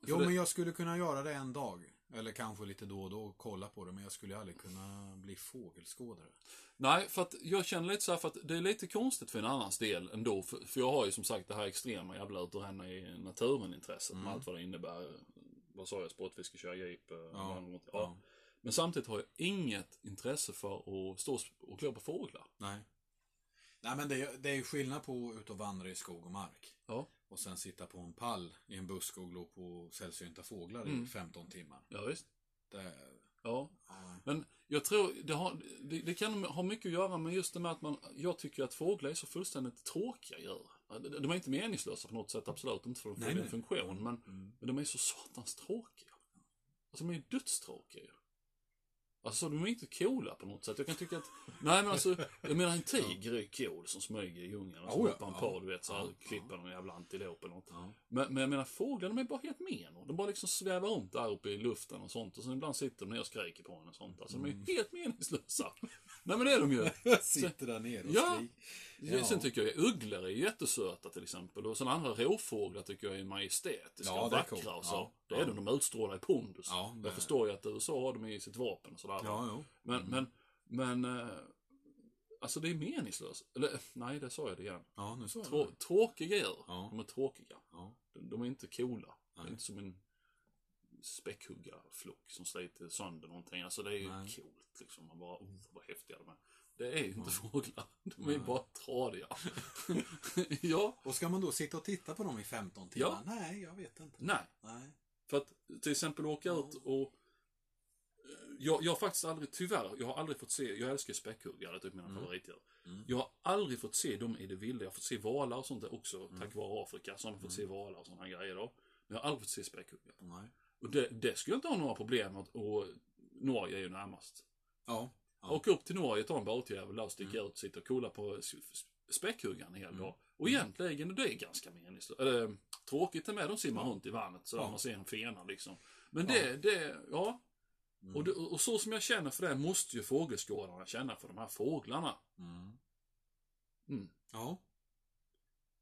Jo, det- men jag skulle kunna göra det en dag. Eller kanske lite då och då kolla på det, men jag skulle aldrig kunna bli fågelskådare. Nej, för att jag känner lite så här för att det är lite konstigt för en annans del ändå. För, för jag har ju som sagt det här extrema jävla ut och hända i naturen-intresset med allt vad det innebär. Vad sa jag? Sportfiske, köra jeep. eh, Ja, ja. ja. Men samtidigt har jag inget intresse för att stå och klå på fåglar. Nej. Nej, men det, är- det är ju skillnad på att ut och vandra i skog och mark. Ja, Och sen sitta på en pall i en buske och glo på sällsynta fåglar i Mm. 15 timmar. ja visst. Det, Ja. ja. Men jag tror det, har, det, det kan ha mycket att göra med just det med att man, jag tycker att fåglar är så fullständigt tråkiga djur. De de är inte meningslösa på något sätt, absolut inte för de Nej, fyller en funktion, men, Mm. de är så satans tråkiga. Alltså de är ju dödstråkiga ju. Alltså de är inte coola på något sätt. Jag kan tycka att, nej men alltså, jag menar en tiger är cool som smyger i djungeln och så Oh hoppar han ja. på, du vet, så här, Ja, klipper någon jävla antilop eller något. Men, men jag menar fåglar, de är bara helt meno. De bara liksom svävar runt där uppe i luften och sånt. Och sen ibland sitter de ner och skriker på en och sånt. Alltså de är Mm. helt meningslösa. Nej men det är de ju. Sitter där nere och Ja. skriker. Ja. Sen tycker jag ugglor är jättesöta till exempel. Och sen andra råfåglar tycker jag är majestätiska Ja, och vackra coolt. och så. Ja, Det är ja. de, de utstrålar i pondus. Ja, det- Jag förstår ju att USA har dem i sitt vapen och sådär. Ja, jo. Men, Mm. men, men, eh, alltså det är meningslöst. Eller, nej det sa jag det igen. Ja, nu så. Trå, tråkiga djur. Ja. De är tråkiga. Ja. De, de är inte coola. Det är Nej. inte som en späckhuggarflock som sliter sönder någonting. Alltså det är ju Nej. coolt liksom. Man bara, oh vad häftiga de är. Det är ju inte Ja. fåglar. De är Nej. bara tradiga. ja, Och ska man då sitta och titta på dem i 15 timmar? Nej, jag vet inte. nej. Nej. För att till exempel åka ut och Jag, jag har faktiskt aldrig, tyvärr, jag har aldrig fått se, jag älskar späckhuggare, det är typ mina favoritdjur. Jag har aldrig fått se dem i det vilda. Jag har fått se valar och sånt där också, tack vare Afrika. Så har man fått se valar och sådana grejer då. Men jag har aldrig fått se späckhuggare. Nej. Och det, det skulle jag inte ha några problem med. Och Norge är ju närmast. Ja. Ja. Åka upp till Norge, ta en båtjävel där och sticka ut, sitta och kolla på späckhuggaren en hel dag. Och egentligen, det är ganska meningslöst. Eller tråkigt är med, de simmar runt i vattnet så Ja. man ser en fena liksom. Men det, det, ja. Och, det, och så som jag känner för det måste ju fågelskådarna känna för de här fåglarna. Mm. Mm. Ja.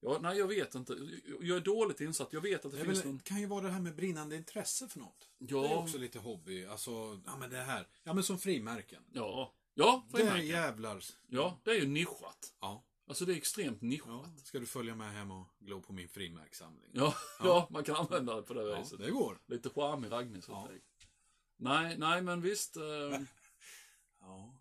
Ja, nej, jag vet inte. Jag är dåligt insatt. Jag vet att det, Det finns väl, någon... kan ju vara det här med brinnande intresse för något. Ja. Det är också lite hobby. Alltså, ja men det här. Ja men som frimärken. Ja. Ja, Det är frimärken. jävlar. Ja, det är ju nischat. Ja. Alltså det är extremt nischat. ja. Ska du följa med hem och glo på min frimärkssamling? Ja, ja. man kan använda det på det Ja, viset. det går. Lite charmig raggningsupplägg. Ja. Nej, nej men visst. Eh, Ja.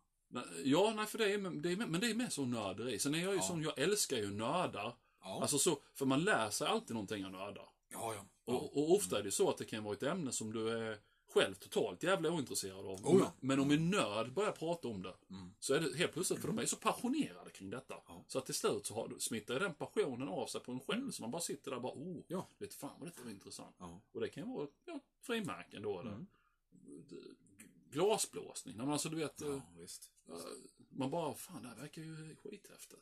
ja, nej för det är, det är men det är med som nörderi. Sen är jag ju Ja. sån, jag älskar ju nördar. Ja. Alltså så, för man lär sig alltid någonting av nördar. ja, ja. ja. Och, och ofta är det så att det kan vara ett ämne som du är själv totalt jävla ointresserad av. Oh ja. Men om en nörd börjar prata om det, Mm. så är det helt plötsligt, för de är så passionerade kring detta. Ja. Så att till slut så har, smittar den passionen av sig på en själv. Så man bara sitter där och bara, oh, Ja. vet fan vad detta var intressant. Ja. Och det kan vara ja, frimärken då, eller Mm. glasblåsning. Men alltså du vet, eh, eh, man bara, fan det här verkar ju skithäftigt.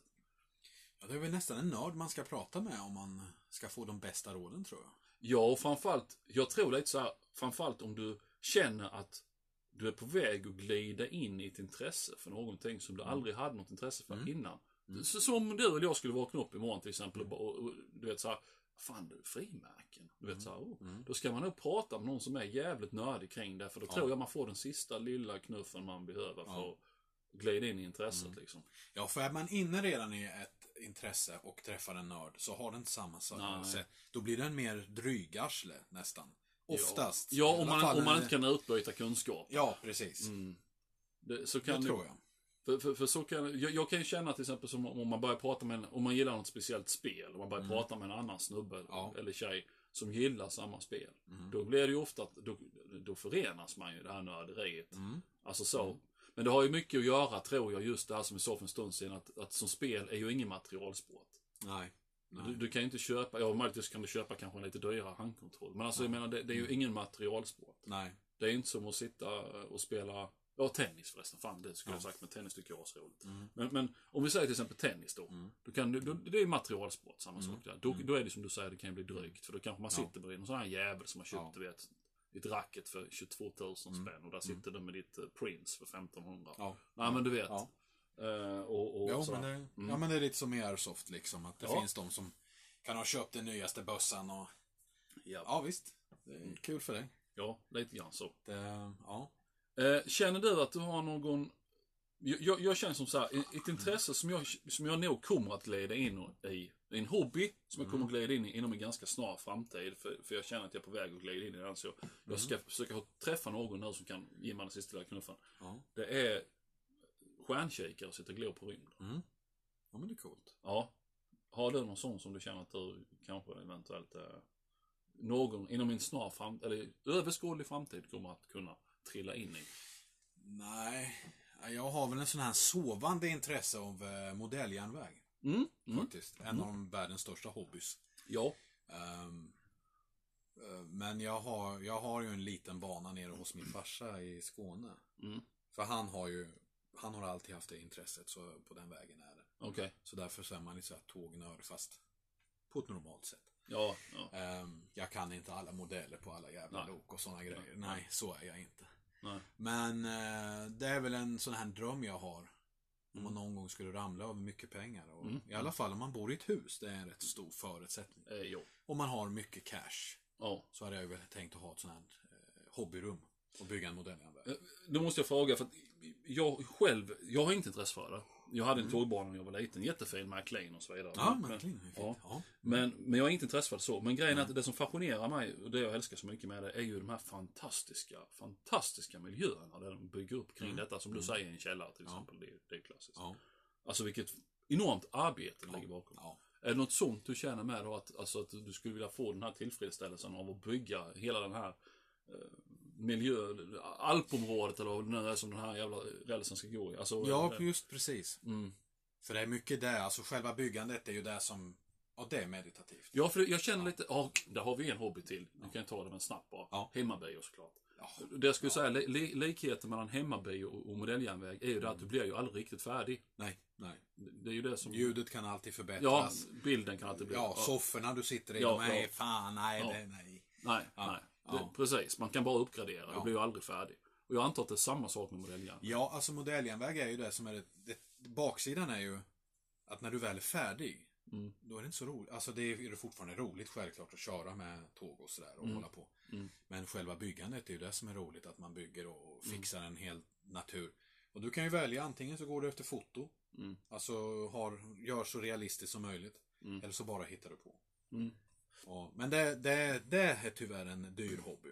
Ja, det är väl nästan en nörd man ska prata med om man ska få de bästa råden tror jag. Ja, och framförallt, jag tror lite så här, framförallt om du känner att du är på väg att glida in i ett intresse för någonting som du aldrig hade något intresse för innan. Så, som du eller jag skulle vakna upp imorgon till exempel och, bara- och, och du vet så här, fan du, frimärken. Du vet så här, oh, Då ska man nog prata med någon som är jävligt nördig kring det, för då tror jag man får den sista lilla knuffen man behöver för att glida in i intresset liksom. Ja, för är man inne redan i ett intresse och träffar en nörd så har den inte samma sak. Då blir den mer drygarsle nästan. Oftast. Ja, alla om man, om man inte kan utbyta kunskap. Ja, precis. Det, så Det kan tror jag. För, för, för så kan, jag, jag kan ju känna till exempel som om man börjar prata med en, om man gillar något speciellt spel, och man börjar prata med en annan snubbe Ja. eller tjej som gillar samma spel. Då blir det ju ofta att, då, då förenas man ju det här nörderiet. Alltså så. Men det har ju mycket att göra, tror jag, just det här som vi sa för en stund sedan, att, att som spel är ju ingen materialsport. Nej. Nej. Du, du kan ju inte köpa, ja möjligtvis kan du köpa kanske en lite dyrare handkontroll. Men alltså jag menar, det, det är ju ingen materialsport. Nej. Det är inte som att sitta och spela, ja tennis förresten, fan det skulle jag ha sagt, men tennis tycker jag är roligt. Men, men om vi säger till exempel tennis då, då kan då, det är ju materialsport, samma sak där. Då, då är det som du säger, det kan ju bli drygt, för då kanske man sitter bredvid någon sån här jävel som har köpt, Ja. du vet, ett racket för 22 000 spänn och där sitter du med ditt eh, Prince för 1500. Ja. Nej men du vet. Ja. Eh, och, och Jo, men det, ja, men det är lite som i Airsoft liksom. Att det Ja. finns de som kan ha köpt den nyaste bössan och... ja. Ja, visst. Det är kul för dig. ja, lite grann så. Det, ja. Eh, känner du att du har någon... Jag, jag, känner som så här, ett intresse som jag, som jag nog kommer att glida in i. En hobby som jag kommer att glida in i inom en ganska snar framtid. För, för jag känner att jag är på väg att glida in i den. Så jag, ska försöka ha- träffa någon nu som kan ge mig den sista lilla knuffen. Ja. Det är stjärnkikare och sitta och glo på rymden. Mm. Ja, men det är coolt. Ja. Har du någon sån som du känner att du kanske eventuellt eh, någon inom en snar framtid, eller överskådlig framtid kommer att kunna trilla in i? Nej, jag har väl en sån här sovande intresse av eh, modelljärnväg. Mm. Mm. Faktiskt. En av världens största hobbys. Ja. Eh, men jag har, jag har ju en liten bana nere hos min farsa i Skåne. Mm. För han har ju, han har alltid haft det intresset, så på den vägen är det. Okej. Så därför så är man lite såhär tågnörd, fast på ett normalt sätt. Ja, ja. Ehm, jag kan inte alla modeller på alla jävla Nej. lok och sådana grejer. Nej, så är jag inte. Nej. Men eh, det är väl en sån här dröm jag har. Om Mm. man någon gång skulle ramla över mycket pengar. Och I alla fall om man bor i ett hus. Det är en rätt stor förutsättning. Eh, jo. Om man har mycket cash. Ja. Så hade jag väl tänkt att ha ett sånt här eh, hobbyrum. Och bygga en modelljärnväg. Eh, Då måste jag fråga, för att jag själv, jag har inte intresse för det. Jag hade en tågbana när jag var liten, jättefin, McLean och så vidare. Mm. Ja, men, verkligen. Fint. ja. Ja. Men, men jag har inte intresse för det så. Men grejen är att det som fascinerar mig, och det jag älskar så mycket med det, är ju de här fantastiska, fantastiska miljöerna där de bygger upp kring detta. Som du säger i en källare till exempel. Det, det är klassiskt. Ja. Alltså vilket enormt arbete ligger bakom. Ja. Är det något sånt du känner med då? Att, alltså att du skulle vilja få den här tillfredsställelsen av att bygga hela den här eh, miljö, alpområdet eller vad det nu är som den här jävla rälsen ska gå i. Alltså, Ja, eh, just precis. mm. För det är mycket där, alltså själva byggandet är ju det som, ja det är meditativt. Ja, för jag känner lite, ja, där har vi en hobby till. Nu kan jag ta det med snabbt bara. Ja. Hemmabio såklart. Ja. Det jag skulle säga, li, li, likheten mellan hemmabio och, och modelljärnväg är ju det att du blir ju aldrig riktigt färdig. Nej, nej. Det, det är ju det som... Ljudet kan alltid Ja, förbättras. bilden kan alltid bli... Ja, sofforna du sitter i, Ja, de är ja. fan, nej, Ja. det, nej. Nej, Ja, nej. Ja. Det, precis, man kan bara uppgradera. Ja. Det blir ju aldrig färdig. Och jag antar att det är samma sak med modelljärnväg. Ja, alltså modelljärnväg är ju det som är det, det, baksidan är ju att när du väl är färdig, Mm. då är det inte så roligt. Alltså det är det fortfarande roligt självklart att köra med tåg och sådär och Mm. hålla på. Mm. Men själva byggandet är ju det som är roligt, att man bygger och fixar en hel natur. Och du kan ju välja, antingen så går du efter foto, Mm. alltså har, gör så realistiskt som möjligt. Mm. Eller så bara hittar du på. Mm. Ja, men det, det, det är tyvärr en dyr hobby.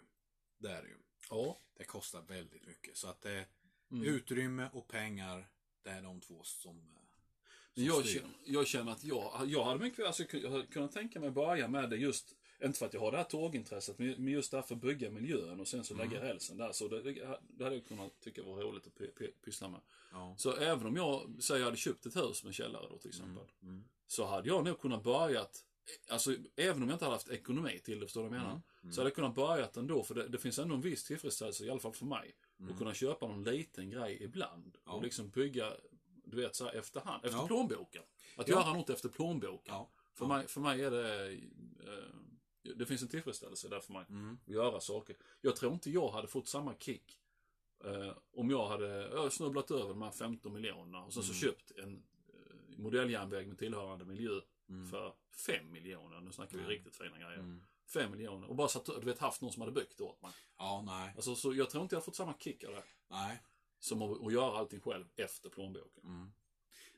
Det är det ju. Ja. Det kostar väldigt mycket. Så att det, Mm. utrymme och pengar, det är de två som, eh, Jag känner, jag känner att jag, jag hade mycket alltså, jag hade kunnat tänka mig börja med det just, inte för att jag har det här tågintresset, men just därför bygga miljön och sen så Mm. lägga rälsen där. Så det, det, hade jag kunnat tycka var roligt att py- py- pyssla med. Ja. Så även om jag, säger jag hade köpt ett hus med källare då till exempel. Mm. Så hade jag nog kunnat börjat, alltså även om jag inte hade haft ekonomi till det, förstår du vad jag menar? Mm. Så hade jag kunnat börjat ändå, för det, det finns ändå en viss tillfredsställelse, i alla fall för mig. Att kunna köpa någon liten grej ibland. Mm. Ja. Och liksom bygga, du vet så här efterhand, efter Ja. plånboken. Att Ja. göra något efter plånboken. Ja. För, mig, för mig är det, eh, det finns en tillfredsställelse där för mig. Mm. Att göra saker. Jag tror inte jag hade fått samma kick eh, om jag hade jag snubblat över de här 15 miljonerna och sen så Mm. köpt en eh, modelljärnväg med tillhörande miljö Mm. för 5 miljoner. Nu snackar vi riktigt fina grejer. Mm. 5 miljoner. Och bara satt, du vet, haft någon som hade byggt det åt mig. Ja, nej. Alltså, så jag tror inte jag hade fått samma kick av det. Nej. Som att, att göra allting själv efter plånboken. Mm.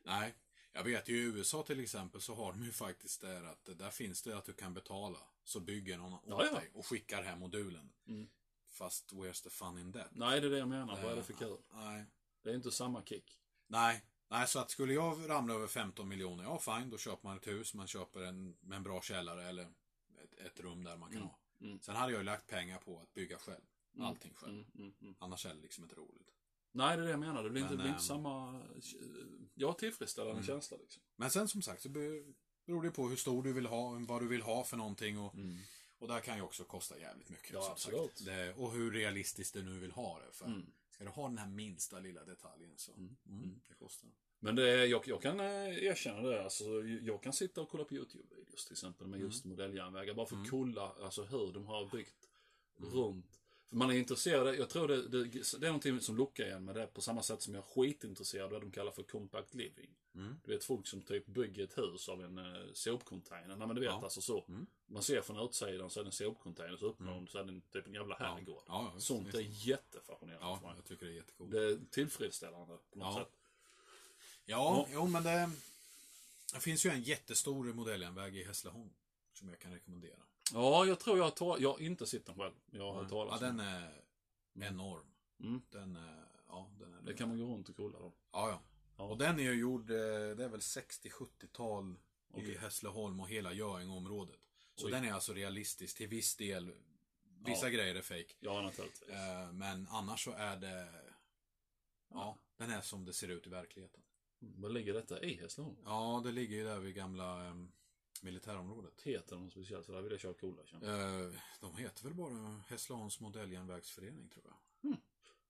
Nej. Jag vet ju i USA till exempel så har de ju faktiskt där att där finns det att du kan betala. Så bygger någon åt Ja, ja. dig och skickar hem modulen. Mm. Fast where's the fun in that? Nej, det är det jag menar. Vad är det för kul? Nej. Det är inte samma kick. Nej. Nej, så att skulle jag ramla över 15 miljoner, ja fine, då köper man ett hus, man köper en med en bra källare eller ett, ett rum där man kan Mm. ha. Mm. Sen hade jag ju lagt pengar på att bygga själv. Mm. Allting själv. Mm, mm. Annars är det liksom inte roligt. Nej, det är det jag menar. Det blir, inte, Men, det blir inte ehm, samma... Jag har tillfredsställande känsla liksom. Men sen som sagt så be- beror det på hur stor du vill ha, vad du vill ha för någonting och, och där kan ju också kosta jävligt mycket. Ja, absolut. Det, och hur realistiskt du nu vill ha det. För. Ska du ha den här minsta lilla detaljen så Mm. mm, det kostar. Men det är, jag, jag kan eh, erkänna det. Alltså, jag kan sitta och kolla på YouTube-videos till exempel med just modelljärnvägar. Bara för att kolla alltså, hur de har byggt runt. För man är intresserad, jag tror det, det, det är någonting som lockar igen med det på samma sätt som jag är skitintresserad av det de kallar för compact living. Mm. Du vet folk som typ bygger ett hus av en uh, sopcontainer. Nej men du vet Ja. alltså så. Mm. Man ser från utsidan så är det en sopcontainer så öppnar de så är det en, typ en jävla Ja. herrgård. Ja, visst, Sånt är jättefascinerande Ja, för mig. jag tycker det är jättekul. Det är tillfredsställande på något Ja. sätt. Ja, jo men det, det finns ju en jättestor modelljärnväg i Hässleholm. Som jag kan rekommendera. Ja, jag tror jag har talat, jag har inte sett den själv. Jag har hört Ja, talas om den är enorm. Mm. Den är, ja, den är Det kan man gå runt och kolla då. Ja, ja. Ja. Och den är ju gjord, eh, det är väl 60-70-tal i Okej. Hässleholm och hela Göingeområdet. Så Oj. den är alltså realistisk till viss del. Vissa Ja. grejer är fake. Ja, naturligtvis. Eh, Men annars så är det, ja, den är som det ser ut i verkligheten. Var ligger detta i Hässleholm? Ja, det ligger ju där vid gamla eh, militärområdet. Heter de speciellt? För där vill jag köra känner jag. Eh, De heter väl bara Hässleholms modelljärnvägsförening tror jag.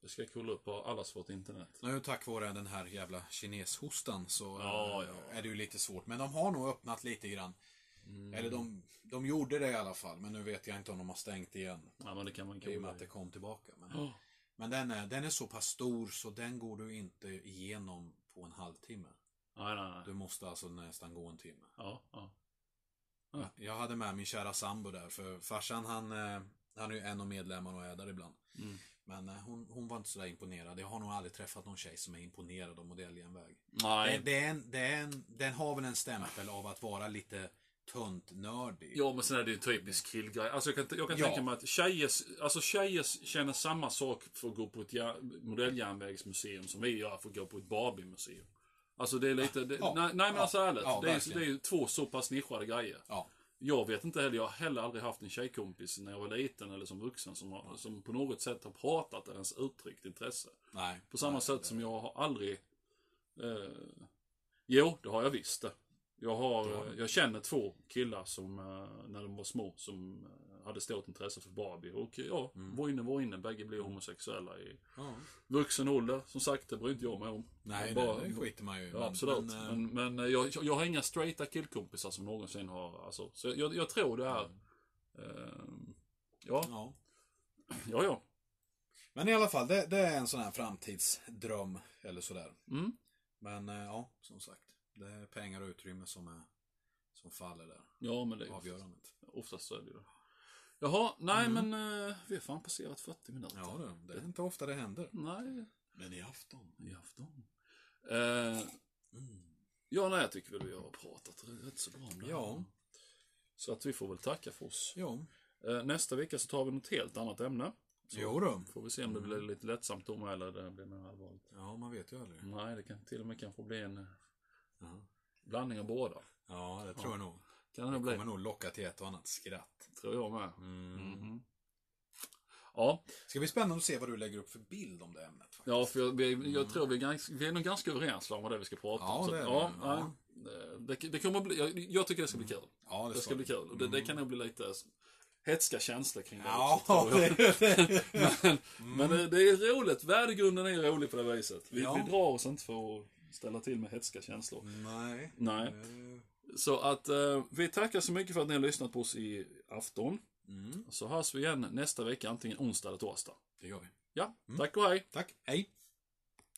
Det ska jag kolla upp på allas vårt internet. Nu tack vare den här jävla kineshostan så Ja, eh, ja. är det ju lite svårt. Men de har nog öppnat lite grann. Mm. Eller de, de gjorde det i alla fall. Men nu vet jag inte om de har stängt igen. Ja, men det kan man I och med att det kom tillbaka. Men, Ja. men den, är, den är så pass stor så den går du inte igenom på en halvtimme. Nej, nej, Du nej. måste alltså nästan gå en timme. Ja, ja. Ja. Jag hade med min kära sambo där. För farsan han, eh, han är ju en av medlemmarna och är där ibland. Mm. Men eh, hon, hon var inte sådär imponerad. Jag har nog aldrig träffat någon tjej som är imponerad av modelljärnväg. Nej. det är en, det är en, den har väl en stämpel av att vara lite tunt nördig. Ja, men sen är det ju en typisk killgrej. Alltså jag kan, jag kan Ja. tänka mig att tjejer, alltså tjejer känner samma sak för att gå på ett jär- modelljärnvägsmuseum som vi gör för att gå på ett Barbie-museum. Alltså det är lite, det, Ja. nej, nej men alltså ärligt. Ja, det, är, det är ju två så pass nischade grejer. Ja. jag vet inte heller, jag har heller aldrig haft en tjejkompis när jag var liten eller som vuxen som, har, som på något sätt har pratat eller ens uttryckt intresse. Nej. På samma nej, sätt det- som jag har aldrig... Eh, jo, det har jag visst det. Jag, har, Ja. jag känner två killar som, eh, när de var små, som eh, hade stort intresse för Barbie. Och ja, Mm. var inne. Bägge blev homosexuella i Ja. vuxen ålder. Som sagt, det bryr inte jag mig om. Nej, bara- det, det skiter man ju. Ja, men- absolut. Men, eh, Men, men, eh, jag, jag har inga straighta killkompisar som någonsin har, alltså. Så jag, jag tror det är... Eh, ja, ja. ja, ja. Men i alla fall, det, det är en sån här framtidsdröm. Eller sådär. Mm. Men ja, som sagt. Det är pengar och utrymme som, är, som faller där. Ja, men det är Avgörandet. oftast så är det ju det. Jaha, nej Mm. men eh, vi har fan passerat 40 minuter. Ja, det, det är inte ofta det händer. Nej, Men i afton. i afton. Eh, Mm. ja, nej, jag tycker väl vi har pratat rätt så bra om det här. Ja. Så att vi får väl tacka för oss. Ja. Eh, nästa vecka så tar vi något helt annat ämne. Så Jo då. Får vi se om det blir lite lättsamt då eller det blir mer allvarligt. Ja, man vet ju aldrig. Nej, det kan till och med kanske bli en eh, Ja, blandning av båda. ja det tror jag nog. Kan det Det nog bli. kommer nog locka till ett och annat skratt. Tror jag med. Mm. Mhm. Ja, Ska bli spännande att se vad du lägger upp för bild om det ämnet. Faktiskt. ja för jag, vi, jag tror vi är, ganska, vi är nog ganska överens om vad det är vi ska prata Ja, om. Så det är ja. Ja. det, det kommer bli, jag, jag tycker det ska bli kul. Ja, Det ska bli kul. Och Det, det kan nog bli lite hetska känslor kring det Ja, också, det, det. Men, men det, det är roligt. Värdegrunden är rolig på det viset. Vi, Ja. vi drar oss inte för att ställa till med hetska känslor. Nej. Nej. Så att eh, vi tackar så mycket för att ni har lyssnat på oss i afton. Mm, Så hörs vi igen nästa vecka, antingen onsdag eller torsdag. det gör vi. Ja, tack och hej. Tack. Hej.